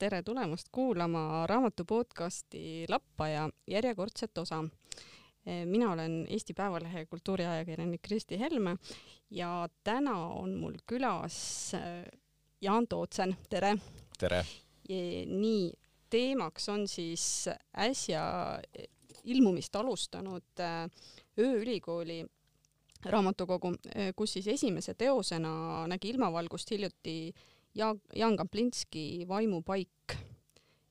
tere tulemast kuulama raamatu podcasti Lappaja järjekordset osa. mina olen Eesti Päevalehe kultuuriajakirjanik Kristi Helme ja täna on mul külas äh, Jaan Tootsen, tere! tere! nii, teemaks on siis äsja ilmumist alustanud äh, Ööülikooli raamatukogu, äh, kus siis esimese teosena nägi ilmavalgust hiljuti ja Jaan Kaplinski Vaimupaik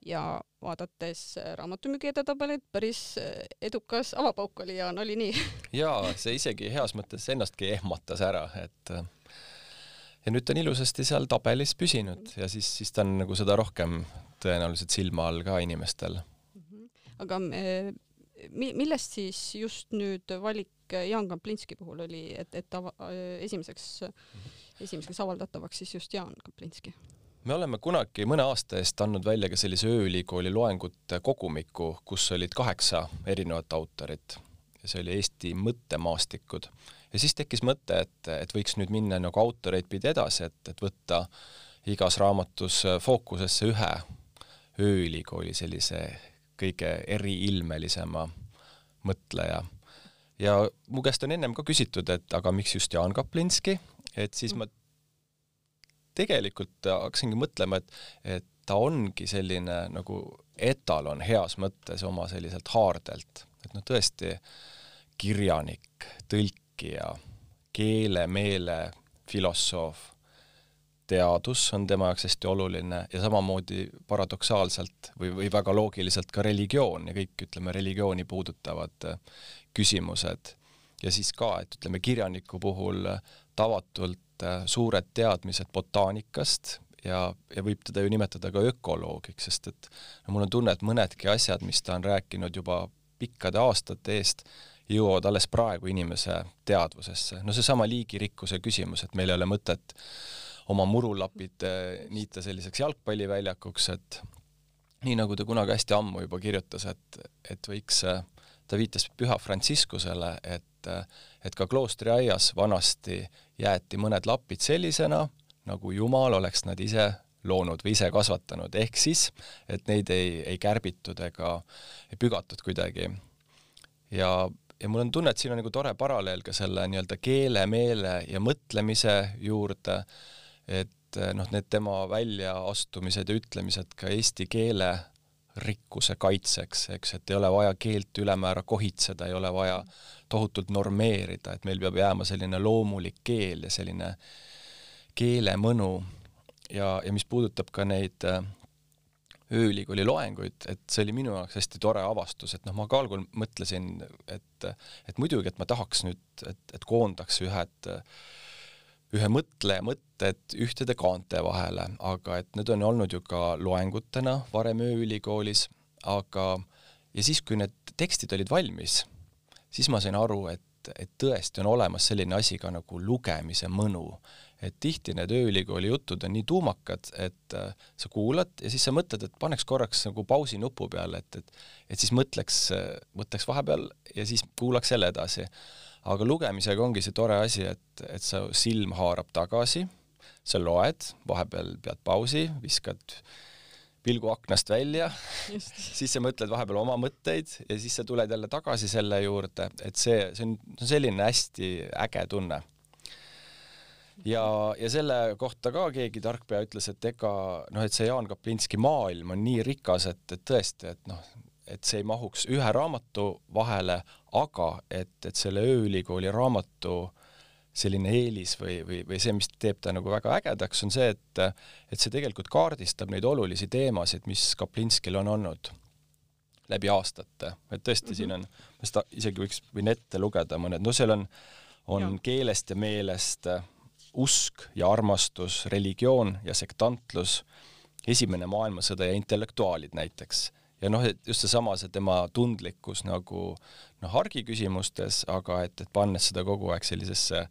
ja vaadates raamatumüügi edetabelit, päris edukas avapauk oli, Jaan, oli nii? jaa, see isegi heas mõttes ennastki ehmatas ära, et ja nüüd ta on ilusasti seal tabelis püsinud ja siis, siis ta on nagu seda rohkem tõenäoliselt silma all ka inimestel. Mhm. aga mi-, millest siis just nüüd valik Jaan Kaplinski puhul oli, et, et ta esimeseks mm -hmm esimeseks avaldatavaks siis just Jaan Kaplinski? me oleme kunagi mõne aasta eest andnud välja ka sellise ööülikooli loengute kogumiku, kus olid kaheksa erinevat autorit ja see oli Eesti mõttemaastikud. ja siis tekkis mõte, et, et võiks nüüd minna nagu autoreid pidi edasi, et, et võtta igas raamatus fookusesse ühe ööülikooli sellise kõige eriilmelisema mõtleja. Ja mu käest on ennem ka küsitud, et aga miks just Jaan Kaplinski, et siis ma tegelikult hakkasingi mõtlema, et, et ta ongi selline nagu etalon heas mõttes oma selliselt haardelt, et noh, tõesti kirjanik, tõlkija, keele, meele filosoof, teadus on tema jaoks hästi oluline ja samamoodi paradoksaalselt või, või väga loogiliselt ka religioon ja kõik, ütleme, religiooni puudutavad küsimused. ja siis ka, et ütleme, kirjaniku puhul tavatult äh, suured teadmised botaanikast ja, ja võib teda ju nimetada ka ökoloogiks, sest et no mul on tunne, et mõnedki asjad, mis ta on rääkinud juba pikkade aastate eest, jõuavad alles praegu inimese teadvusesse. no seesama liigirikkuse küsimus, et meil ei ole mõtet oma murulapid äh, niita selliseks jalgpalliväljakuks, et nii nagu ta kunagi hästi ammu juba kirjutas, et, et võiks, äh, ta viitas Püha Franciscusele, et et ka kloostriaias vanasti jäeti mõned lapid sellisena, nagu Jumal oleks nad ise loonud või ise kasvatanud, ehk siis, et neid ei, ei kärbitud ega ei pügatud kuidagi. ja, ja mul on tunne, et siin on nagu tore paralleel ka selle nii-öelda keele, meele ja mõtlemise juurde, et noh, need tema väljaastumised ja ütlemised ka eesti keele rikkuse kaitseks, eks, et ei ole vaja keelt ülemäära kohitseda, ei ole vaja tohutult normeerida, et meil peab jääma selline loomulik keel ja selline keelemõnu. Ja, ja mis puudutab ka neid äh, ööülikooli loenguid, et see oli minu jaoks hästi tore avastus, et noh, ma ka algul mõtlesin, et, et muidugi, et ma tahaks nüüd, et, et koondaks ühed ühe mõtleja mõtted ühtede kaante vahele, aga et need on olnud ju ka loengutena varem ööülikoolis, aga ja siis, kui need tekstid olid valmis, siis ma sain aru, et, et tõesti on olemas selline asi ka nagu lugemise mõnu. et tihti need ööülikooli jutud on nii tuumakad, et äh, sa kuulad ja siis sa mõtled, et paneks korraks nagu pausi nupu peale, et, et et siis mõtleks, mõtleks vahepeal ja siis kuulaks jälle edasi. Aga lugemisega ongi see tore asi, et, et sa silm haarab tagasi, sa loed, vahepeal pead pausi, viskad pilgu aknast välja, siis sa mõtled vahepeal oma mõtteid ja siis sa tuled jälle tagasi selle juurde, et see, see on, see on selline hästi äge tunne. ja, ja selle kohta ka keegi tarkpea ütles, et ega noh, et see Jaan Kaplinski maailm on nii rikas, et, et tõesti, et noh, et see ei mahuks ühe raamatu vahele, aga et, et selle ööülikooli raamatu selline eelis või, või, või see, mis teeb ta nagu väga ägedaks, on see, et et see tegelikult kaardistab neid olulisi teemasid, mis Kaplinskil on olnud läbi aastate, et tõesti mm, -hmm. siin on, ma seda isegi võiks, võin ette lugeda mõned, no seal on, on ja. keelest ja meelest usk ja armastus, religioon ja sektantlus, esimene maailmasõda ja intellektuaalid näiteks ja noh, et just seesama, see tema tundlikkus nagu noh, argiküsimustes, aga et, et pannes seda kogu aeg sellisesse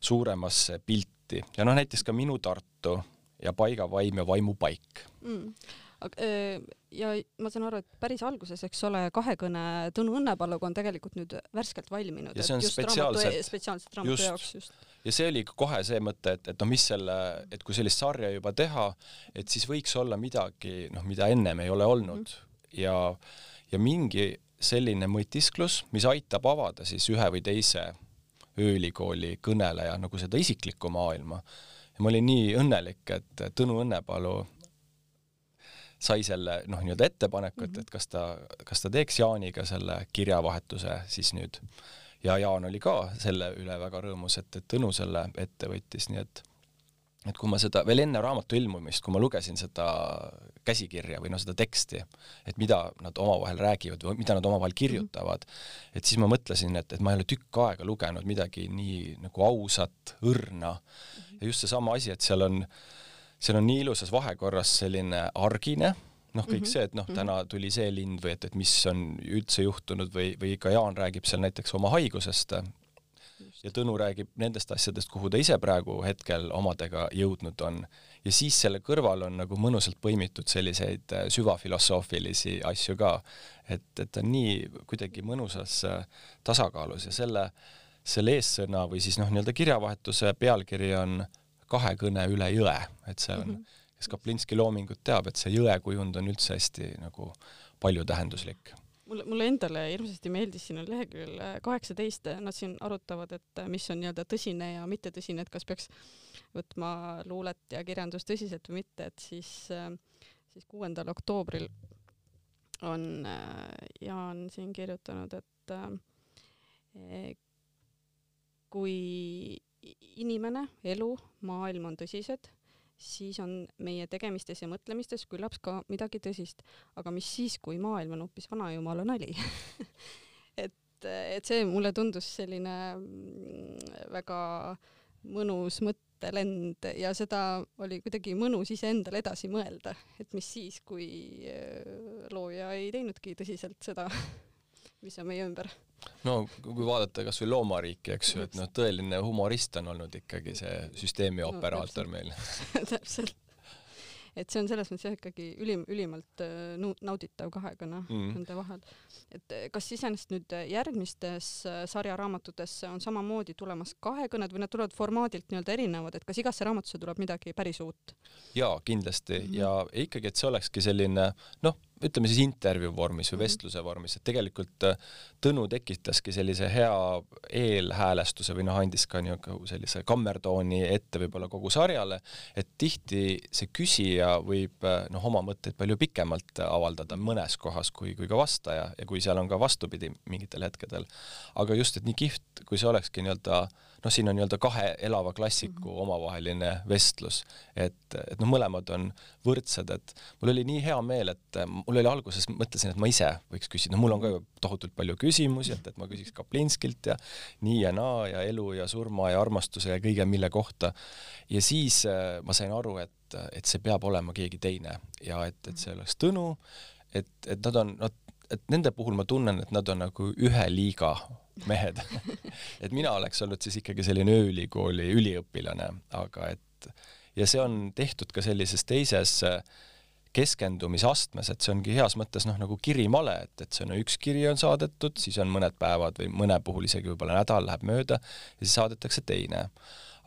suuremasse pilti ja noh, näiteks ka Minu Tartu ja Paigavaim ja Vaimupaik mm.. äh, ja ma saan aru, et päris alguses, eks ole, kahekõne Tõnu Õnnepaluga on tegelikult nüüd värskelt valminud. ja see on spetsiaalselt, e-, spetsiaalselt raamatu just, jaoks just. ja see oli kohe see mõte, et, et noh, mis selle, et kui sellist sarja juba teha, et siis võiks olla midagi, noh, mida ennem ei ole olnud mm. Ja, ja mingi selline mõtisklus, mis aitab avada siis ühe või teise ööülikooli kõneleja nagu seda isiklikku maailma. ja ma olin nii õnnelik, et Tõnu Õnnepalu sai selle noh, nii-öelda ettepaneku, et, et kas ta, kas ta teeks Jaaniga selle kirjavahetuse siis nüüd. ja Jaan oli ka selle üle väga rõõmus, et, et Tõnu selle ette võttis, nii et et kui ma seda, veel enne raamatu ilmumist, kui ma lugesin seda käsikirja või noh, seda teksti, et mida nad omavahel räägivad või mida nad omavahel kirjutavad, et siis ma mõtlesin, et, et ma ei ole tükk aega lugenud midagi nii nagu ausat, õrna ja just seesama asi, et seal on, seal on nii ilusas vahekorras selline argine, noh, kõik mm -hmm. see, et noh, mhm. täna tuli see lind või et, et mis on üldse juhtunud või, või ka Jaan räägib seal näiteks oma haigusest, ja Tõnu räägib nendest asjadest, kuhu ta ise praegu hetkel omadega jõudnud on. ja siis selle kõrval on nagu mõnusalt põimitud selliseid äh, süvafilosoofilisi asju ka, et, et ta on nii kuidagi mõnusas äh, tasakaalus ja selle, selle eessõna või siis noh, nii-öelda kirjavahetuse pealkiri on Kahekõne üle jõe, et see on mm, -hmm. kes Kaplinski loomingut teab, et see jõekujund on üldse hästi nagu paljutähenduslik mulle, mulle endale hirmsasti meeldis, siin on lehekülg kaheksateist, nad siin arutavad, et mis on nii-öelda tõsine ja mittetõsine, et kas peaks võtma luulet ja kirjandust tõsiselt või mitte, et siis, siis kuuendal oktoobril on Jaan siin kirjutanud, et kui inimene, elu, maailm on tõsised siis on meie tegemistes ja mõtlemistes küllap ka midagi tõsist. aga mis siis, kui maailm on hoopis vanajumala nali et, et see mulle tundus selline mm, väga mõnus mõttelend ja seda oli kuidagi mõnus iseendale edasi mõelda, et mis siis, kui äh, looja ei teinudki tõsiselt seda, mis on meie ümber no kui vaadata kas või Loomariiki, eks ju, et noh, tõeline humorist on olnud ikkagi see süsteemi operaator no, meil täpselt. et see on selles mõttes jah ikkagi ülim, ülimalt äh, nauditav kahekõne mm. nende vahel. et äh, kas iseenesest nüüd järgmistes äh, sarjaraamatutes on samamoodi tulemas kahekõned või nad tulevad formaadilt nii-öelda erinevad, et kas igasse raamatusse tuleb midagi päris uut? jaa, kindlasti mm -hmm. ja ikkagi, et see olekski selline noh, ütleme siis intervjuu vormis või mhm. vestluse vormis, et tegelikult äh, Tõnu tekitaski sellise hea eelhäälestuse või noh, andis ka niisugune sellise kammertooni ette võib-olla kogu sarjale, et tihti see küsija võib äh, noh, oma mõtteid palju pikemalt avaldada mõnes kohas kui, kui ka vastaja ja kui seal on ka vastupidi mingitel hetkedel. aga just, et nii kihvt, kui see olekski nii-öelda noh, siin on nii-öelda kahe elava klassiku mm -hmm. omavaheline vestlus, et, et noh, mõlemad on võrdsed, et mul oli nii hea meel, et mul oli alguses, mõtlesin, et ma ise võiks küsida, no mul on ka tohutult palju küsimusi, et, et ma küsiks Kaplinskilt ja nii ja naa ja elu ja surma ja armastuse ja kõige mille kohta. ja siis äh, ma sain aru, et, et see peab olema keegi teine ja et, et see oleks Tõnu, et, et nad on, nad, et nende puhul ma tunnen, et nad on nagu ühe liiga mehed et mina oleks olnud siis ikkagi selline ööülikooli üliõpilane, aga et ja see on tehtud ka sellises teises äh, keskendumisastmes, et see ongi heas mõttes noh, nagu kirimale, et, et see on üks kiri on saadetud, siis on mõned päevad või mõne puhul isegi võib-olla nädal läheb mööda ja siis saadetakse teine.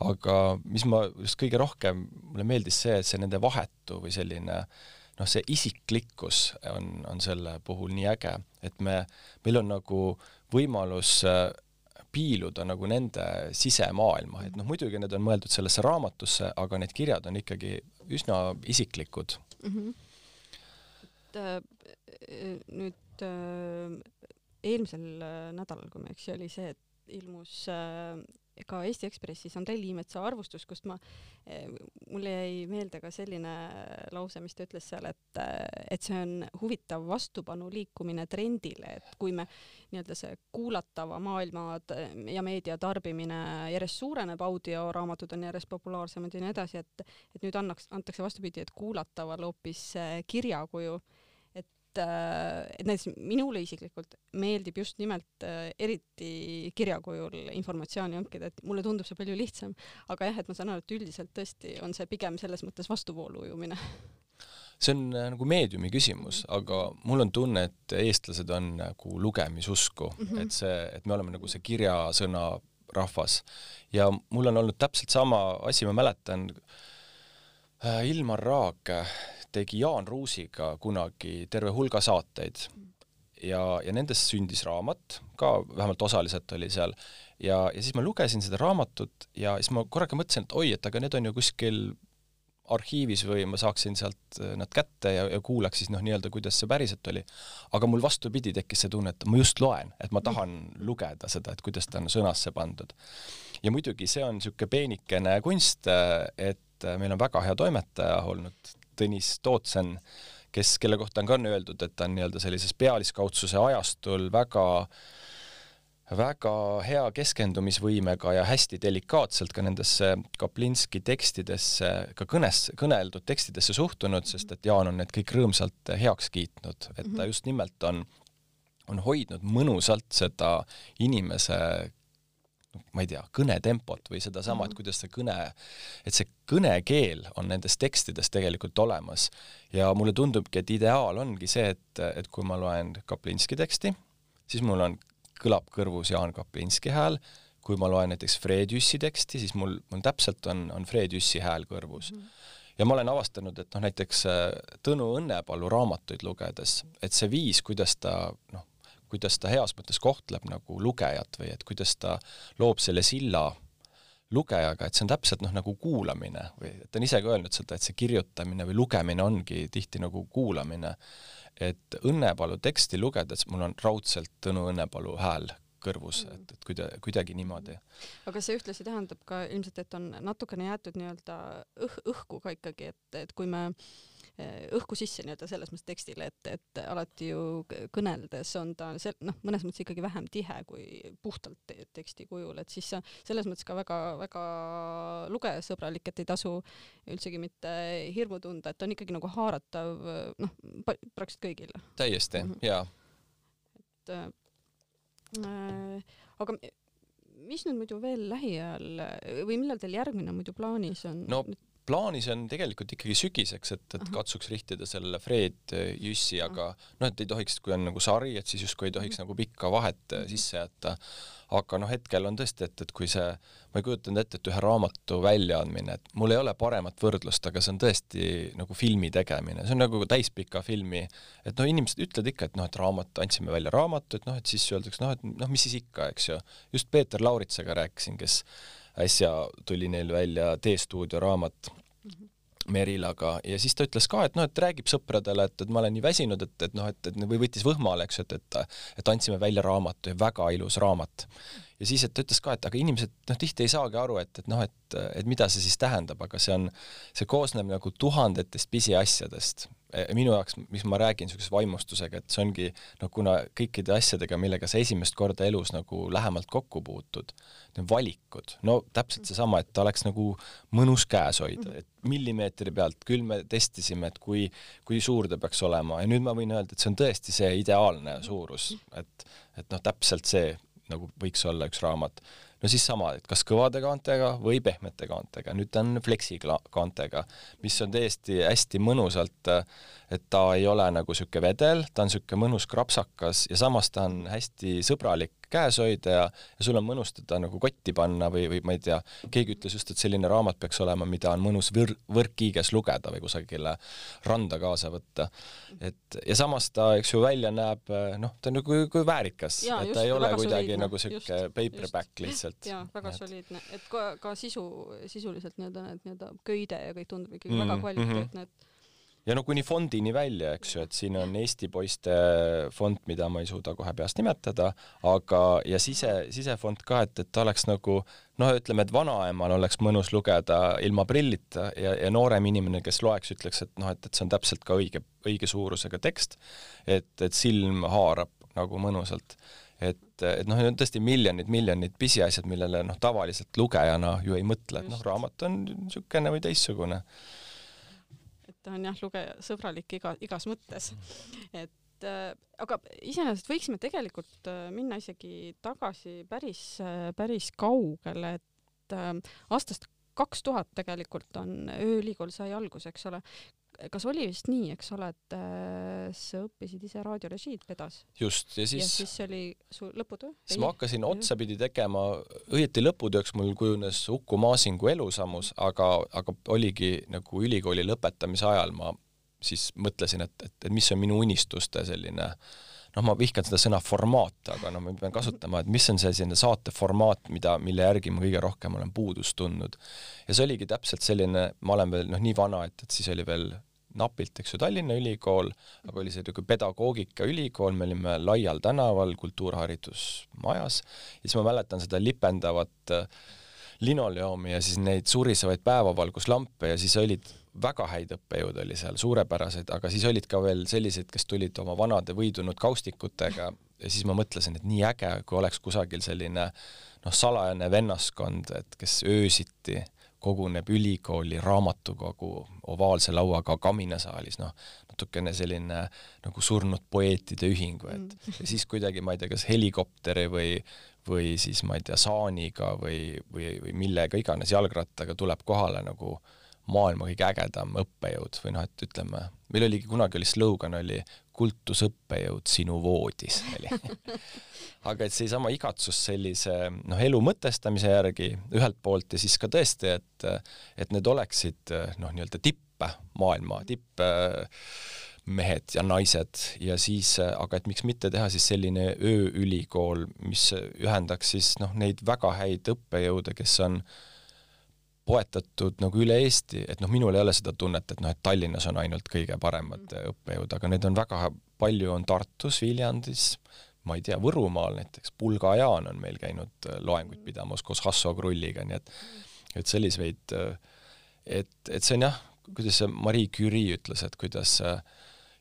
aga mis ma just kõige rohkem, mulle meeldis see, et see nende vahetu või selline noh, see isiklikkus on, on selle puhul nii äge, et me, meil on nagu võimalus äh, piiluda nagu nende sisemaailma, et noh, muidugi need on mõeldud sellesse raamatusse, aga need kirjad on ikkagi üsna isiklikud mm. -hmm. et äh, nüüd äh, eelmisel nädalal, kui ma ei eksi, oli see, et ilmus ka Eesti Ekspressis Andrei Liimetsa arvustus, kust ma, eh, mulle jäi meelde ka selline lause, mis ta ütles seal, et, et see on huvitav vastupanu liikumine trendile, et kui me nii-öelda see kuulatava maailma ja meedia tarbimine järjest suureneb, audioraamatud on järjest populaarsemad ja nii edasi, et, et nüüd annaks, antakse vastupidi, et kuulataval hoopis kirjakuju et, äh, et näiteks minule isiklikult meeldib just nimelt äh, eriti kirjakujul informatsiooni hankida, et mulle tundub see palju lihtsam, aga jah, et ma saan aru, et üldiselt tõesti on see pigem selles mõttes vastuvoolu ujumine. See on äh, nagu meediumi küsimus, aga mul on tunne, et eestlased on nagu lugemisusku. Mm, -hmm. et see, et me oleme nagu see kirjasõna rahvas. Ja mul on olnud täpselt sama asi, ma mäletan Ilmar Raag tegi Jaan Ruusiga kunagi terve hulga saateid ja, ja nendest sündis raamat, ka vähemalt osaliselt oli seal, ja, ja siis ma lugesin seda raamatut ja siis ma korraga mõtlesin, et oi, et aga need on ju kuskil arhiivis või ma saaksin sealt äh, nad kätte ja, ja kuulaks siis noh, nii-öelda kuidas see päriselt oli. aga mul vastupidi tekkis see tunne, et ma just loen, et ma tahan lugeda seda, et kuidas ta on sõnasse pandud. ja muidugi see on niisugune peenikene kunst, äh, et äh, meil on väga hea toimetaja olnud, Tõnis Tootsen, kes, kelle kohta on ka öeldud, et ta on nii-öelda sellises pealiskaudsuse ajastul väga väga hea keskendumisvõimega ja hästi delikaatselt ka nendesse Kaplinski tekstidesse, ka kõnes, kõneldud tekstidesse suhtunud, sest et Jaan on need kõik rõõmsalt heaks kiitnud, et ta mhm. just nimelt on, on hoidnud mõnusalt seda inimese ma ei tea, kõnetempot või sedasama, et mhm. kuidas see kõne, et see kõnekeel on nendes tekstides tegelikult olemas ja mulle tundubki, et ideaal ongi see, et, et kui ma loen Kaplinski teksti, siis mul on kõlab kõrvus Jaan Kaplinski hääl, kui ma loen näiteks Fred Jüssi teksti, siis mul, mul täpselt on, on Fred Jüssi hääl kõrvus mm. -hmm. ja ma olen avastanud, et noh, näiteks äh, Tõnu Õnnepalu raamatuid lugedes, et see viis, kuidas ta noh, kuidas ta heas mõttes kohtleb nagu lugejat või et kuidas ta loob selle silla lugejaga, et see on täpselt noh, nagu kuulamine või ta on ise ka öelnud seda, et see kirjutamine või lugemine ongi tihti nagu kuulamine et Õnnepalu teksti lugedes mul on raudselt Tõnu Õnnepalu hääl kõrvus, mm. et, et kuida-, kuidagi niimoodi. aga see ühtlasi tähendab ka ilmselt, et on natukene jäetud nii-öelda õh-, õhku ka ikkagi, et, et kui me äh, õhku sisse nii-öelda selles mõttes tekstile, et, et alati ju kõneldes on ta see noh, mõnes mõttes ikkagi vähem tihe kui puhtalt teksti kujul, et siis selles mõttes ka väga-väga lugejasõbralik, et ei tasu üldsegi mitte hirmu tunda, et on ikkagi nagu haaratav noh, praktiliselt kõigile. täiesti mm, -hmm. jaa. et äh, aga mis nüüd muidu veel lähiajal või millal teil järgmine muidu plaanis on? no plaanis on tegelikult ikkagi sügiseks, et, et katsuks rihtida sellele Fred Jüssi, aga noh, et ei tohiks, kui on nagu sari, et siis justkui ei tohiks nagu pikka vahet sisse jätta. aga noh, hetkel on tõesti, et, et kui see, ma ei kujutanud ette, et ühe raamatu väljaandmine, et mul ei ole paremat võrdlust, aga see on tõesti nagu filmi tegemine, see on nagu täispika filmi, et noh, inimesed ütlevad ikka, et noh, et raamat, andsime välja raamatu, et noh, et siis öeldakse noh, et noh, mis siis ikka, eks ju. just Peeter Lauritsaga rääkisin, kes äsja tuli neil välja T-stuudio raamat mm -hmm. Merilaga ja siis ta ütles ka, et noh, et räägib sõpradele, et, et ma olen nii väsinud, et, et noh, et, et või võttis võhmale, eks et, et et andsime välja raamatu ja väga ilus raamat. Ja siis, et ta ütles ka, et aga inimesed noh, tihti ei saagi aru, et, et noh, et, et mida see siis tähendab, aga see on, see koosneb nagu tuhandetest pisiasjadest. Eh, minu jaoks, mis ma räägin niisuguse vaimustusega, et see ongi noh, kuna kõikide asjadega, millega sa esimest korda elus nagu lähemalt kokku puutud, need valikud, no täpselt seesama, et ta oleks nagu mõnus käes hoida, et millimeetri pealt, küll me testisime, et kui, kui suur ta peaks olema ja nüüd ma võin öelda, et see on tõesti see ideaalne suurus, et, et noh, täpselt see nagu võiks olla üks raamat. No siis sama, et kas kõvade kaantega või pehmete kaantega, nüüd ta on fleksi kaantega, mis on täiesti hästi mõnusalt, et ta ei ole nagu niisugune vedel, ta on niisugune mõnus krapsakas ja samas ta on hästi sõbralik käes hoida ja, ja sul on mõnus teda nagu kotti panna või, või ma ei tea, keegi ütles just, et selline raamat peaks olema, mida on mõnus võr-, võrkkiiges lugeda või kusagile randa kaasa võtta. et ja samas ta, eks ju, välja näeb noh, ta on nagu kui väärikas, et ta ei ole kuidagi soliidne. nagu sihuke paperback lihtsalt. jaa, väga et... soliidne, et ka, ka sisu, sisuliselt nii-öelda need nii-öelda köide ja kõik tundub ikkagi mm, väga kvaliteetne mm, -hmm. et ja no kuni fondini välja, eks ju, et siin on Eesti poiste fond, mida ma ei suuda kohe peast nimetada, aga, ja sise, sisefond ka, et, et ta oleks nagu noh, ütleme, et vanaemal oleks mõnus lugeda ilma prillita ja, ja noorem inimene, kes loeks, ütleks, et noh, et, et see on täpselt ka õige, õige suurusega tekst, et, et silm haarab nagu mõnusalt. Et, et noh, need on tõesti miljonid, miljonid pisiasjad, millele noh, tavaliselt lugejana ju ei mõtle, et noh, raamat on niisugune või teistsugune ta on jah, lugeja sõbralik iga, igas mõttes. et äh, aga iseenesest võiksime tegelikult äh, minna isegi tagasi päris äh,, päris kaugele, et aastast kaks tuhat tegelikult on Ööülikool sai alguse, eks ole. Kas oli vist nii, eks ole, et äh, sa õppisid ise raadiorežiid Pedas? just, ja siis ja siis oli su lõputöö? siis ma hakkasin otsapidi tegema, õieti lõputööks mul kujunes Uku Maasingu elusamus, aga, aga oligi nagu ülikooli lõpetamise ajal ma siis mõtlesin, et, et, et mis on minu unistuste selline noh, ma vihkan seda sõna formaat, aga noh, ma pean kasutama, et mis on see selline saate formaat, mida, mille järgi ma kõige rohkem olen puudust tundnud. ja see oligi täpselt selline, ma olen veel noh, nii vana, et, et siis oli veel napilt, eks ju, Tallinna Ülikool, aga oli see niisugune pedagoogikaülikool, me olime Laial tänaval kultuurharidusmajas. Ja siis ma mäletan seda lipendavat äh, linoleumi ja siis neid surisevaid päevavalguslampe ja siis olid väga häid õppejõude oli seal, suurepäraseid, aga siis olid ka veel selliseid, kes tulid oma vanade võidunud kaustikutega ja siis ma mõtlesin, et nii äge, kui oleks kusagil selline noh, salajane vennaskond, et kes öösiti koguneb ülikooli raamatukogu ovaalse lauaga kaminasaalis, noh, natukene selline nagu surnud poeetide ühing või et mm. ja siis kuidagi, ma ei tea, kas helikopteri või või siis ma ei tea, saaniga või, või, või millega iganes, jalgrattaga tuleb kohale nagu maailma kõige ägedam õppejõud või noh, et ütleme, meil oligi kunagi oli slogan oli kultusõppejõud sinu voodis oli. Aga et seesama igatsus sellise noh, elu mõtestamise järgi ühelt poolt ja siis ka tõesti, et et need oleksid noh, nii-öelda tippe, maailma tippe mehed ja naised ja siis, aga et miks mitte teha siis selline ööülikool, mis ühendaks siis noh, neid väga häid õppejõude, kes on poetatud nagu üle Eesti, et noh, minul ei ole seda tunnet, et noh, et Tallinnas on ainult kõige paremad mm. õppejõud, aga neid on väga palju, on Tartus, Viljandis, ma ei tea, Võrumaal näiteks, Pulga Jaan on meil käinud äh, loenguid pidamas koos Hasso Krulliga, nii et et selliseid, äh, et, et see on jah, kuidas see Marie Curie ütles, et kuidas äh,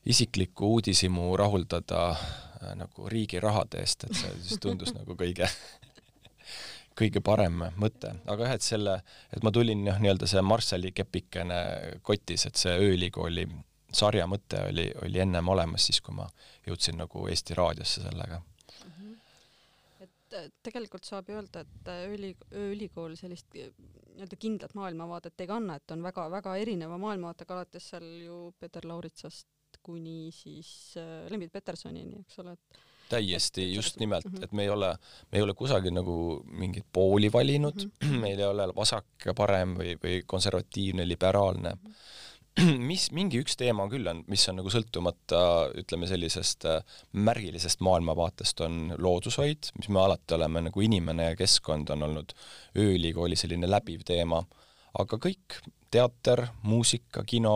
isiklikku uudishimu rahuldada nagu riigi rahade eest, et see siis tundus nagu kõige kõige parem mõte, aga jah, et selle, et ma tulin jah, nii-öelda see Marshalli kepikene kotis, et see ööülikooli sarja mõte oli, oli ennem olemas siis, kui ma jõudsin nagu Eesti Raadiosse sellega mm. -hmm. et äh, tegelikult saab öelda, et äh, ööli-, ööülikool sellist nii-öelda kindlat maailmavaadet ei kanna, et on väga-väga erineva maailmavaatega, alates seal ju Peeter Lauritsast kuni siis äh, Lembit Petersonini, eks ole, et täiesti, just nimelt, mhm. et me ei ole, me ei ole kusagil nagu mingit pooli valinud mm, -hmm. meil ei ole vasak ja parem või, või konservatiivne, liberaalne mm. -hmm mis, mingi üks teema küll on, mis on nagu sõltumata, ütleme sellisest äh, märgilisest maailmavaatest, on loodushoid, mis me alati oleme nagu inimene ja keskkond on olnud ööülikooli selline läbiv teema, aga kõik, teater, muusika, kino,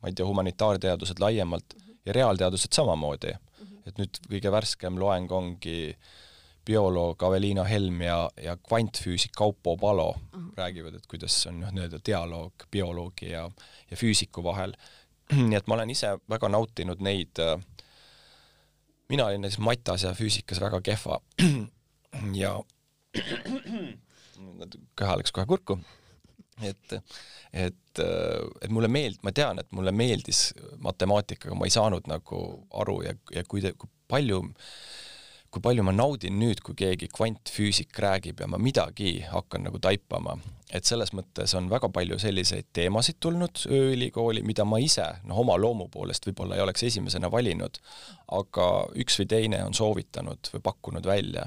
ma ei tea, humanitaarteadused laiemalt mm -hmm. ja reaalteadused samamoodi mm. -hmm. Et nüüd kõige värskem loeng ongi bioloog Aveliina Helm ja, ja kvantfüüsik Kaupo Palo mm -hmm. räägivad, et kuidas on noh, nii-öelda dialoog bioloogi ja, ja füüsiku vahel. nii et ma olen ise väga nautinud neid, mina olin näiteks matas ja füüsikas väga kehva ja köha läks kohe kurku et, et, et mulle meeld-, ma tean, et mulle meeldis matemaatika, aga ma ei saanud nagu aru ja, ja kui, kui palju, kui palju ma naudin nüüd, kui keegi kvantfüüsik räägib ja ma midagi hakkan nagu taipama. et selles mõttes on väga palju selliseid teemasid tulnud ööülikooli, mida ma ise noh, oma loomu poolest võib-olla ei oleks esimesena valinud, aga üks või teine on soovitanud või pakkunud välja.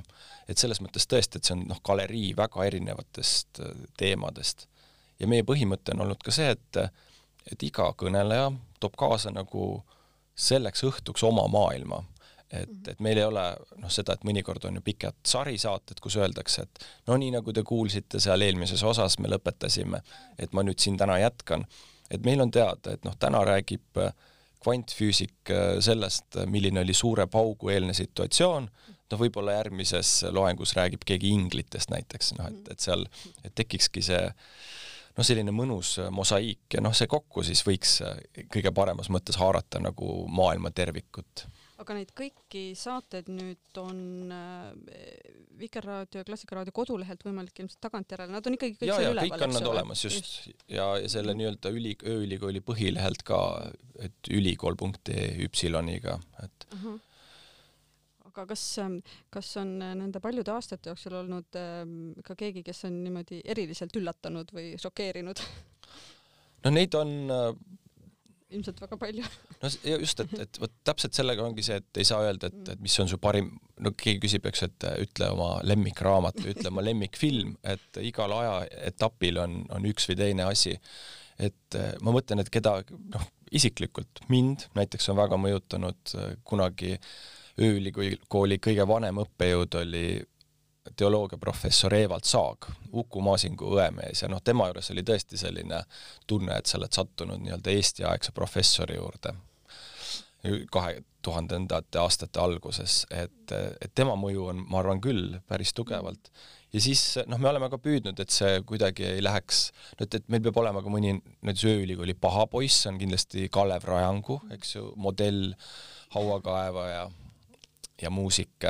et selles mõttes tõesti, et see on noh, galerii väga erinevatest teemadest ja meie põhimõte on olnud ka see, et et iga kõneleja toob kaasa nagu selleks õhtuks oma maailma. et, mhm. et meil ei ole noh, seda, et mõnikord on ju pikad sarisaated, kus öeldakse, et no nii, nagu te kuulsite seal eelmises osas, me lõpetasime, et ma nüüd siin täna jätkan. et meil on teada, et noh, täna räägib kvantfüüsik sellest, milline oli suure paugu eelne situatsioon, noh, võib-olla järgmises loengus räägib keegi inglitest näiteks, noh et, et seal, et tekikski see noh, selline mõnus äh, mosaiik ja noh, see kokku siis võiks äh, kõige paremas mõttes haarata nagu maailma tervikut aga neid kõiki saateid nüüd on äh, Vikerraadio ja Klassikaraadio kodulehelt võimalik ilmselt tagantjärele, nad on ikkagi kõik ja, seal üleval, kõik on nad olemas, just, just.. ja, ja selle mhm. nii-öelda üli, ööülikooli põhilehelt ka, et ülikool.ee üpsiloniga, et uh. -huh aga kas, ähm, kas on äh, nende paljude aastate jooksul olnud ähm, ka keegi, kes on niimoodi eriliselt üllatanud või šokeerinud? no neid on, äh, ilmselt väga palju. no just, et, et vot täpselt sellega ongi see, et ei saa öelda, et, et mis on su parim, no keegi küsib, eks, et ütle oma lemmikraamat või ütle oma lemmikfilm, et igal ajaetapil on, on üks või teine asi. et ma mõtlen, et keda, noh, isiklikult mind näiteks on väga mõjutanud kunagi ööülikooli kõige vanem õppejõud oli teoloogiaprofessor Evald Saag, Uku Maasingu õemees ja noh, tema juures oli tõesti selline tunne, et sa oled sattunud nii-öelda Eesti-aegse professori juurde kahe tuhandendate aastate alguses, et, et tema mõju on, ma arvan küll, päris tugevalt. ja siis noh, me oleme ka püüdnud, et see kuidagi ei läheks, no et, et meil peab olema ka mõni näiteks ööülikooli paha poiss, on kindlasti Kalev Rajangu, eks ju, modell, hauakaevaja ja muusik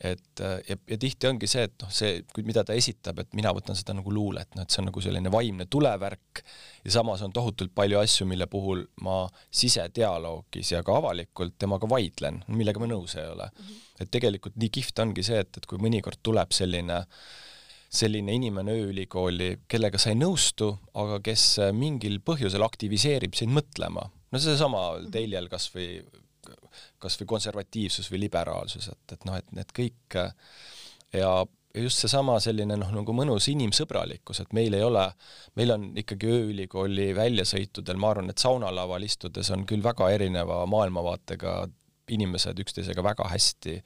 et ja, ja tihti ongi see, et noh, see, mida ta esitab, et mina võtan seda nagu luulet, noh et see on nagu selline vaimne tulevärk ja samas on tohutult palju asju, mille puhul ma sisedialoogis ja ka avalikult temaga vaidlen, millega ma nõus ei ole mm. -hmm. et tegelikult nii kihvt ongi see, et, et kui mõnikord tuleb selline selline inimene ööülikooli, kellega sa ei nõustu, aga kes mingil põhjusel aktiviseerib sind mõtlema. no seesama Teiljel kas või kas või konservatiivsus või liberaalsus, et, et noh, et need kõik ja ja just seesama selline noh, nagu mõnus inimsõbralikkus, et meil ei ole, meil on ikkagi ööülikooli väljasõitudel, ma arvan, et saunalaval istudes on küll väga erineva maailmavaatega inimesed üksteisega väga hästi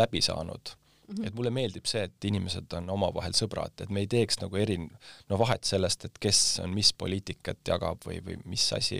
läbi saanud Mm -hmm. et mulle meeldib see, et inimesed on omavahel sõbrad, et me ei teeks nagu eri, no vahet sellest, et kes on mis poliitikat jagab või, või mis asi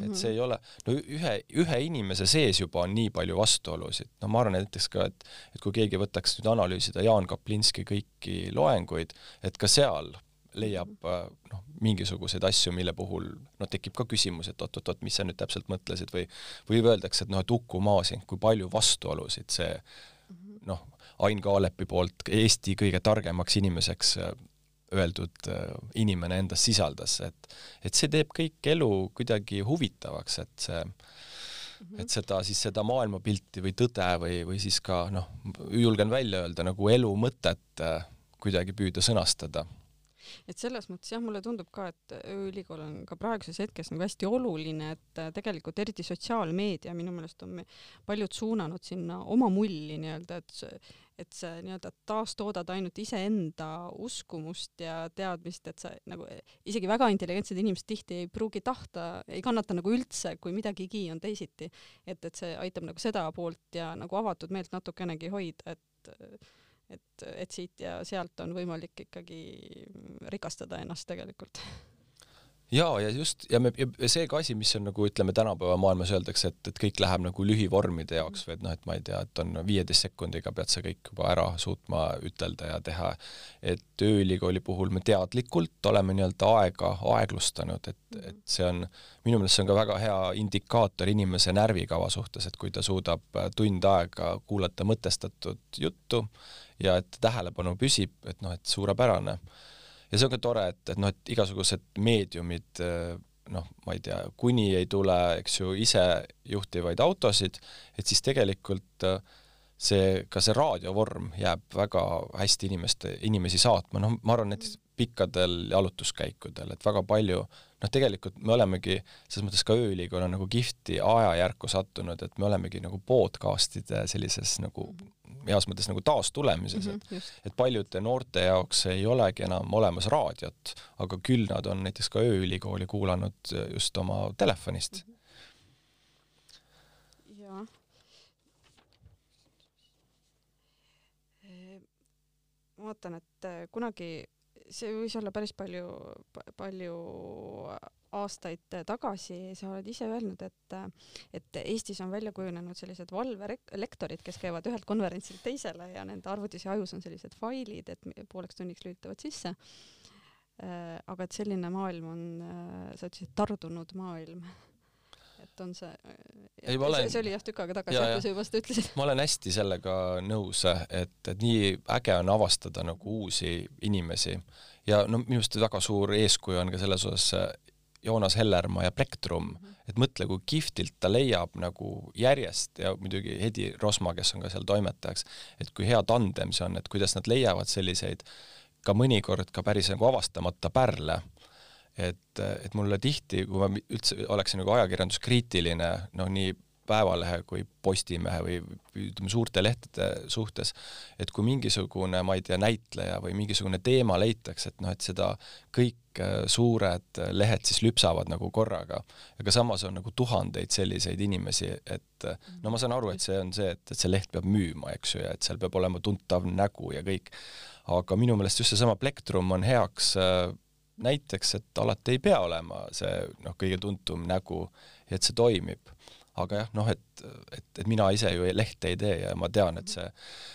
et see ei ole, no ühe, ühe inimese sees juba on nii palju vastuolusid, no ma arvan näiteks ka, et, et kui keegi võtaks nüüd analüüsida Jaan Kaplinski kõiki loenguid, et ka seal leiab mhm. noh, mingisuguseid asju, mille puhul noh, tekib ka küsimus, et oot-oot-oot, mis sa nüüd täpselt mõtlesid või või öeldakse, et noh, et Uku Masing, kui palju vastuolusid see mhm. noh, Ain Kaalepi poolt Eesti kõige targemaks inimeseks äh, öeldud äh, inimene endas sisaldas, et et see teeb kõik elu kuidagi huvitavaks, et see mhm. et seda siis seda maailmapilti või tõde või, või siis ka noh, julgen välja öelda nagu elu mõtet äh, kuidagi püüda sõnastada et selles mõttes jah, mulle tundub ka, et ööülikool on ka praeguses hetkes nagu hästi oluline, et tegelikult eriti sotsiaalmeedia minu meelest on paljud suunanud sinna oma mulli nii-öelda, et et sa nii-öelda taastoodad ainult iseenda uskumust ja teadmist, et sa nagu isegi väga intelligentsed inimesed tihti ei pruugi tahta, ei kannata nagu üldse, kui midagigi on teisiti. et, et see aitab nagu seda poolt ja nagu avatud meelt natukenegi hoida, et et, et siit ja sealt on võimalik ikkagi rikastada ennast tegelikult jaa, ja just, ja me, ja see ka asi, mis on nagu ütleme, tänapäeva maailmas öeldakse, et, et kõik läheb nagu lühivormide jaoks või et noh, et ma ei tea, et on viieteist sekundiga pead sa kõik juba ära suutma ütelda ja teha. et ööülikooli puhul me teadlikult oleme nii-öelda aega aeglustanud, et, et see on, minu meelest see on ka väga hea indikaator inimese närvikava suhtes, et kui ta suudab tund aega kuulata mõtestatud juttu ja et tähelepanu püsib, et noh, et suurepärane ja see on ka tore, et, et noh, et igasugused meediumid noh, ma ei tea, kuni ei tule, eks ju, isejuhtivaid autosid, et siis tegelikult see, ka see raadiovorm jääb väga hästi inimeste, inimesi saatma, noh, ma arvan, et pikkadel jalutuskäikudel, et väga palju noh, tegelikult me olemegi selles mõttes ka ööülikool on nagu kihvti ajajärku sattunud, et me olemegi nagu podcast'ide sellises nagu heas mõttes nagu taastulemises mm, -hmm, et et paljude noorte jaoks ei olegi enam olemas raadiot, aga küll nad on näiteks ka ööülikooli kuulanud just oma telefonist mm. -hmm. jah. ma vaatan, et kunagi see võis olla päris palju, palju aastaid tagasi, sa oled ise öelnud, et, et Eestis on välja kujunenud sellised valvelektorid, kes käivad ühelt konverentsilt teisele ja nende arvutis ja ajus on sellised failid, et pooleks tunniks lülitavad sisse. aga et selline maailm on, sa ütlesid, tardunud maailm et on see, ei, ma olen, see oli jah tükk aega tagasi, kui sa juba seda ütlesid. ma olen hästi sellega nõus, et, et nii äge on avastada nagu uusi inimesi ja no minu arust väga suur eeskuju on ka selles osas Joonas Hellermaa ja Plektrum mm, -hmm. et mõtle, kui kihvtilt ta leiab nagu järjest ja muidugi Hedi Rosma, kes on ka seal toimetajaks, et kui hea tandem see on, et kuidas nad leiavad selliseid ka mõnikord ka päris nagu avastamata pärle et, et mulle tihti, kui ma üldse oleksin nagu ajakirjanduskriitiline, noh, nii Päevalehe kui Postimehe või ütleme, suurte lehtede suhtes, et kui mingisugune, ma ei tea, näitleja või mingisugune teema leitakse, et noh, et seda kõik äh, suured lehed siis lüpsavad nagu korraga, aga samas on nagu tuhandeid selliseid inimesi, et no ma saan aru, et see on see, et, et see leht peab müüma, eks ju, ja et seal peab olema tuntav nägu ja kõik, aga minu meelest just seesama Plektrum on heaks äh, näiteks, et alati ei pea olema see noh, kõige tuntum nägu et see toimib. aga jah, noh, et, et, et mina ise ju lehte ei tee ja ma tean, et see,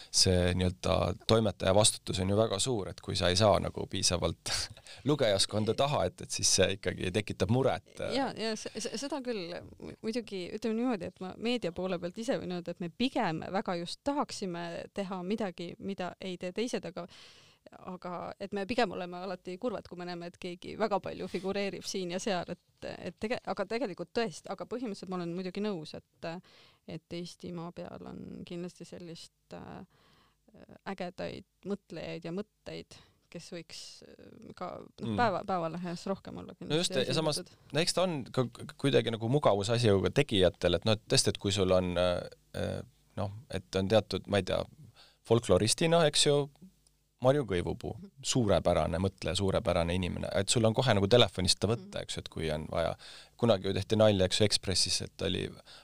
see nii-öelda toimetaja vastutus on ju väga suur, et kui sa ei saa nagu piisavalt lugejaskonda taha, et, et siis see ikkagi tekitab muret. ja, ja seda küll, muidugi ütleme niimoodi, et ma meedia poole pealt ise võin öelda, et me pigem väga just tahaksime teha midagi, mida ei tee teised, aga aga et me pigem oleme alati kurvad, kui me näeme, et keegi väga palju figureerib siin ja seal, et, et tege-, aga tegelikult tõesti, aga põhimõtteliselt ma olen muidugi nõus, et et Eestimaa peal on kindlasti sellist äh, ägedaid mõtlejaid ja mõtteid, kes võiks äh, ka noh mm., päeva, Päevalehes rohkem olla no just, ja samas, no eks ta on ka kuidagi nagu mugavusasi ju ka tegijatel, et noh, et tõesti, et kui sul on äh, noh, et on teatud, ma ei tea, folkloristina, eks ju, Marju Kõivupuu, suurepärane mõtleja, suurepärane inimene, et sul on kohe nagu telefonist ta võtta, eks ju, et kui on vaja. kunagi ju tehti nalja, eks ju, Ekspressis, et oli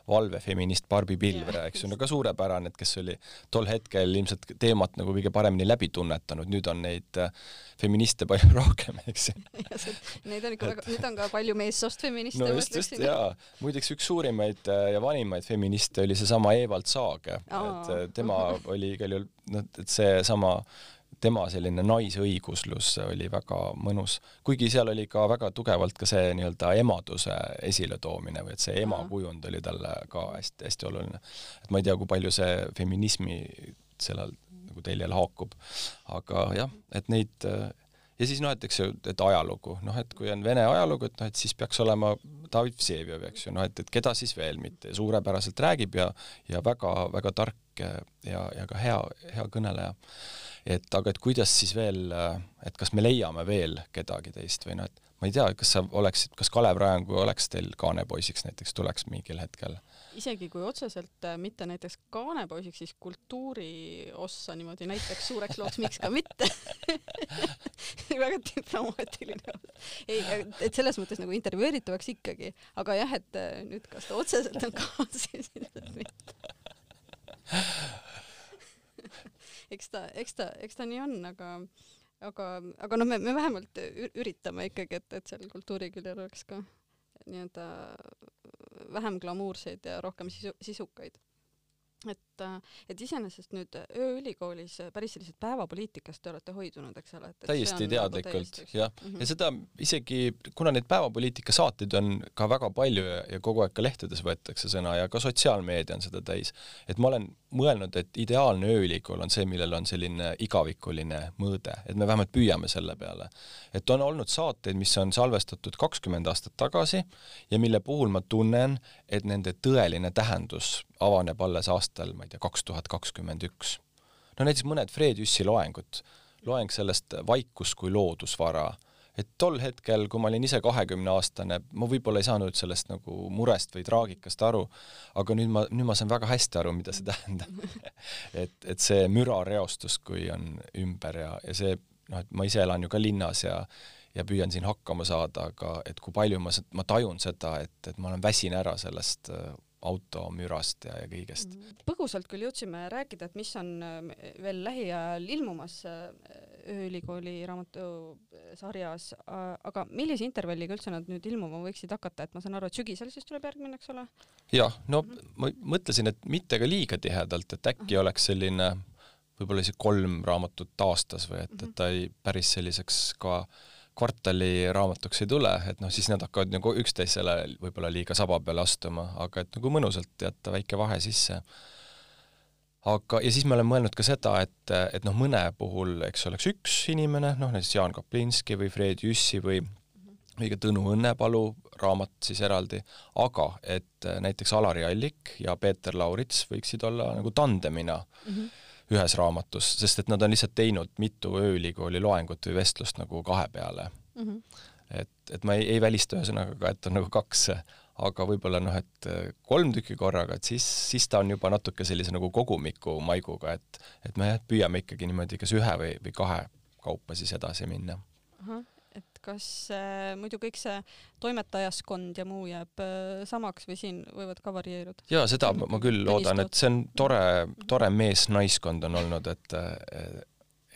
valvefeminist Barbi Pilvre, eks ju, no ka suurepärane, et kes oli tol hetkel ilmselt teemat nagu kõige paremini läbi tunnetanud, nüüd on neid äh, feministe palju rohkem, eks ju. Neid on ikka väga, nüüd on ka palju meessoost feministe. no just, just, jaa. muideks üks suurimaid äh, ja vanimaid feministe oli seesama Evald Saage, et äh, tema oli igal juhul, noh, et seesama tema selline naisõiguslus oli väga mõnus, kuigi seal oli ka väga tugevalt ka see nii-öelda emaduse esiletoomine või et see ema kujund oli talle ka hästi-hästi oluline. et ma ei tea, kui palju see feminismi sellel nagu teljel haakub, aga jah, et neid ja siis noh, et eks ju, et ajalugu, noh et kui on Vene ajalugu, et noh, et siis peaks olema David Vseviov, eks ju, noh et, et keda siis veel mitte, suurepäraselt räägib ja ja väga-väga tark ja, ja ka hea, hea kõneleja et aga et kuidas siis veel, et kas me leiame veel kedagi teist või noh, et ma ei tea, kas sa oleksid, kas Kalev Rajangu oleks teil kaanepoisiks näiteks, tuleks mingil hetkel? isegi kui otseselt äh, mitte näiteks kaanepoisiks, siis kultuuri ossa niimoodi näiteks suureks looks, miks ka mitte väga diplomaatiline. ei, et selles mõttes nagu intervjueeritavaks ikkagi, aga jah, et äh, nüüd kas ta otseselt on kaasas, ilmselt mitte ta, eks ta, eks ta nii on, aga aga, aga noh, me, me vähemalt üritame ikkagi, et, et seal kultuuriküljel oleks ka nii-öelda vähem glamuurseid ja rohkem sisu, sisukaid et, et iseenesest nüüd ööülikoolis päris sellisest päevapoliitikast te olete hoidunud, eks ole? täiesti nagu teadlikult, jah mm. -hmm. ja seda isegi, kuna neid päevapoliitika saateid on ka väga palju ja, ja kogu aeg ka lehtedes võetakse sõna ja ka sotsiaalmeedia on seda täis, et ma olen mõelnud, et ideaalne ööülikool on see, millel on selline igavikuline mõõde, et me vähemalt püüame selle peale. et on olnud saateid, mis on salvestatud kakskümmend aastat tagasi ja mille puhul ma tunnen, et nende tõeline tähendus avaneb alles aastal, ma ei tea, kaks tuhat kakskümmend üks. no näiteks mõned Fred Jüssi loengud, loeng sellest Vaikus kui loodusvara, et tol hetkel, kui ma olin ise kahekümneaastane, ma võib-olla ei saanud sellest nagu murest või traagikast aru, aga nüüd ma, nüüd ma saan väga hästi aru, mida see tähendab. Et, et see mürareostus, kui on ümber ja, ja see noh, et ma ise elan ju ka linnas ja ja püüan siin hakkama saada, aga et kui palju ma, ma tajun seda, et, et ma olen väsin ära sellest automürast ja, ja kõigest. Mhm. põgusalt küll jõudsime rääkida, et mis on äh, veel lähiajal ilmumas äh, ööülikooli raamatusarjas, aga millise intervalliga üldse nad nüüd ilmuma võiksid hakata, et ma saan aru, et sügisel siis tuleb järgmine, eks ole? jah, no ma mõtlesin, et mitte ka liiga tihedalt, et äkki oleks selline võib-olla isegi kolm raamatut aastas või et, et mhm. ta ei päris selliseks ka äh, kvartali raamatuks ei tule, et noh, siis nad hakkavad nagu üksteisele võib-olla liiga saba peale astuma, aga et nagu mõnusalt jätta väike vahe sisse. aga, ja siis me oleme mõelnud ka seda, et, et noh, mõne puhul, eks oleks üks inimene, noh näiteks Jaan Kaplinski või Fred Jüssi või või ka Tõnu Õnnepalu raamat siis eraldi, aga et näiteks Alari Allik ja Peeter Laurits võiksid olla nagu tandemina mm. -hmm ühes raamatus, sest et nad on lihtsalt teinud mitu ööülikooli loengut või vestlust nagu kahe peale mm. -hmm et, et ma ei, ei välista ühesõnaga ka, et on nagu kaks, aga võib-olla noh, et kolm tükki korraga, et siis, siis ta on juba natuke sellise nagu kogumiku maiguga, et et me püüame ikkagi niimoodi kas ühe või, või kahe kaupa siis edasi minna. et kas äh, muidu kõik see toimetajaskond ja muu jääb äh, samaks või siin võivad ka varieeruda? jaa, seda ma, ma küll loodan, et see on tore, tore mees-naiskond on olnud, et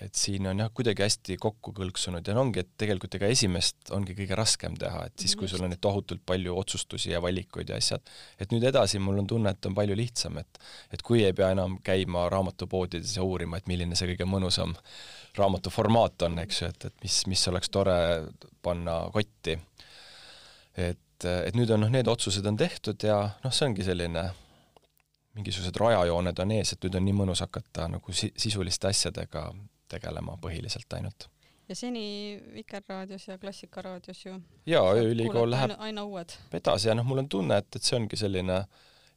et siin on jah, kuidagi hästi kokku kõlksunud ja no ongi, et tegelikult ega esimest ongi kõige raskem teha, et siis, kui sul on neid tohutult palju otsustusi ja valikuid ja asjad, et nüüd edasi mul on tunne, et on palju lihtsam, et et kui ei pea enam käima raamatupoodides ja uurima, et milline see kõige mõnusam raamatu formaat on, eks ju, et, et mis, mis oleks tore panna kotti. et, et nüüd on noh, need otsused on tehtud ja noh, see ongi selline mingisugused rajajooned on ees, et nüüd on nii mõnus hakata nagu si-, sisuliste asjadega tegelema põhiliselt ainult. ja seni Vikerraadios ja Klassikaraadios ju jaa, ööülikool läheb aina, aina uued. edasi ja noh, mul on tunne, et, et see ongi selline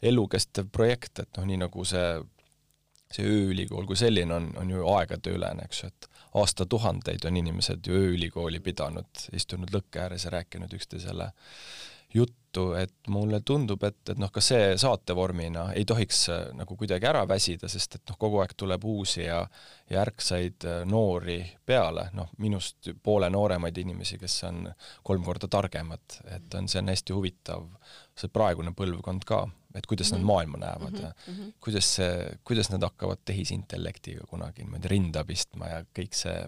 elukestev projekt, et noh, nii nagu see see ööülikool kui selline on, on ju aegadeülene, eks ju, et aastatuhandeid on inimesed ju ööülikooli pidanud, istunud lõkke ääres ja rääkinud üksteisele juttu, et mulle tundub, et, et noh, ka see saatevormina ei tohiks äh, nagu kuidagi ära väsida, sest et noh, kogu aeg tuleb uusi ja ja ärksaid äh, noori peale, noh, minust poole nooremaid inimesi, kes on kolm korda targemad, et on, see on hästi huvitav, see praegune põlvkond ka, et kuidas mm -hmm. nad mhm. maailma näevad mm -hmm. ja mhm. kuidas see, kuidas nad hakkavad tehisintellektiga kunagi niimoodi rinda pistma ja kõik see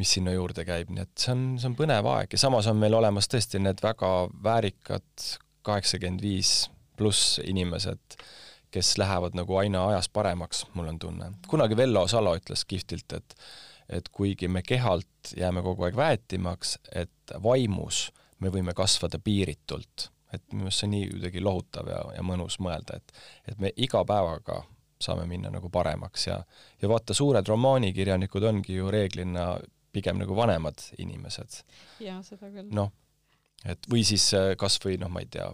mis sinna juurde käib, nii et see on, see on põnev aeg ja samas on meil olemas tõesti need väga väärikad kaheksakümmend viis pluss inimesed, kes lähevad nagu aina ajas paremaks, mul on tunne. kunagi Vello Salo ütles kihvtilt, et et kuigi me kehalt jääme kogu aeg väetimaks, et vaimus me võime kasvada piiritult. et minu meelest see on nii kuidagi lohutav ja, ja mõnus mõelda, et et me iga päevaga saame minna nagu paremaks ja ja vaata, suured romaanikirjanikud ongi ju reeglina pigem nagu vanemad inimesed. jaa, seda küll. noh, et või siis äh, kas või noh, ma ei tea,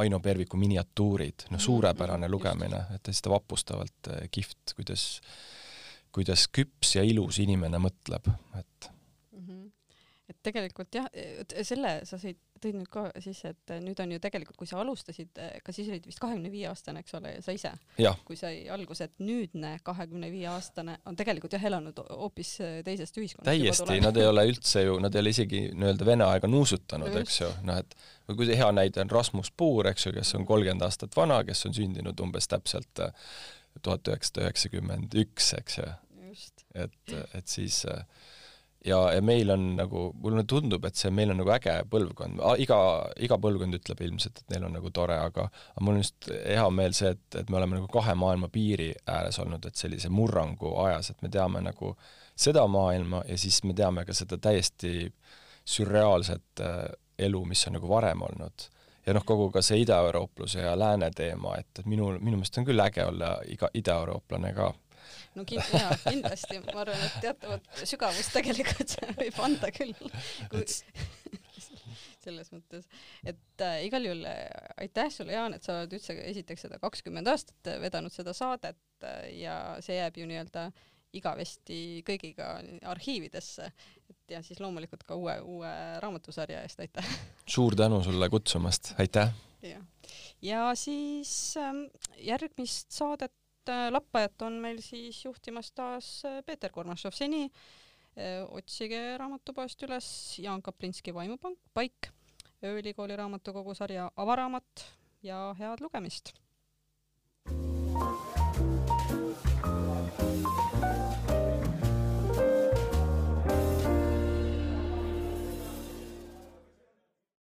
Aino Perviku miniatuurid, suurepärane mm, lugemine, et hästi vapustavalt äh, kihvt, kuidas, kuidas küps ja ilus inimene mõtleb, et tegelikult jah, selle sa sõid tõid nüüd ka sisse, et nüüd on ju tegelikult, kui sa alustasid, ka siis olid vist kahekümne viie aastane, eks ole, sa ise, kui sai alguse, et nüüdne kahekümne viie aastane on tegelikult jah elanud hoopis teisest ühiskonnast. täiesti, nad ei ole üldse ju, nad ei ole isegi nii-öelda Vene aega nuusutanud, eks ju, noh et või kui hea näide on Rasmus Puur, eks ju, kes on kolmkümmend aastat vana, kes on sündinud umbes täpselt äh, tuhat üheksasada üheksakümmend üks, eks ju. et, et siis äh, ja, ja meil on nagu, mulle tundub, et see, meil on nagu äge põlvkond, iga, iga põlvkond ütleb ilmselt, et neil on nagu tore, aga aga mul on just hea meel see, et, et me oleme nagu kahe maailma piiri ääres olnud, et sellise murrangu ajas, et me teame nagu seda maailma ja siis me teame ka seda täiesti sürreaalset äh, elu, mis on nagu varem olnud. ja noh, kogu ka see idaeuroopluse ja lääne teema, et, et minul, minu meelest on küll äge olla iga idaeurooplane ka no kind, jaa, kindlasti, ma arvan, et teatavat sügavust tegelikult võib anda küll kui selles mõttes, et äh, igal juhul äh, aitäh sulle, Jaan, et sa oled üldse esiteks seda kakskümmend aastat vedanud seda saadet äh, ja see jääb ju nii-öelda igavesti kõigiga arhiividesse. et ja siis loomulikult ka uue, uue raamatusarja eest aitäh! suur tänu sulle kutsumast, aitäh! ja, ja siis ähm, järgmist saadet et äh, lappajat on meil siis juhtimas taas äh, Peeter Kormašov, seni äh, otsige raamatupoest üles Jaan Kaplinski Vaimupank, Paik, ööülikooli raamatukogu sarja Avaraamat ja head lugemist! thank you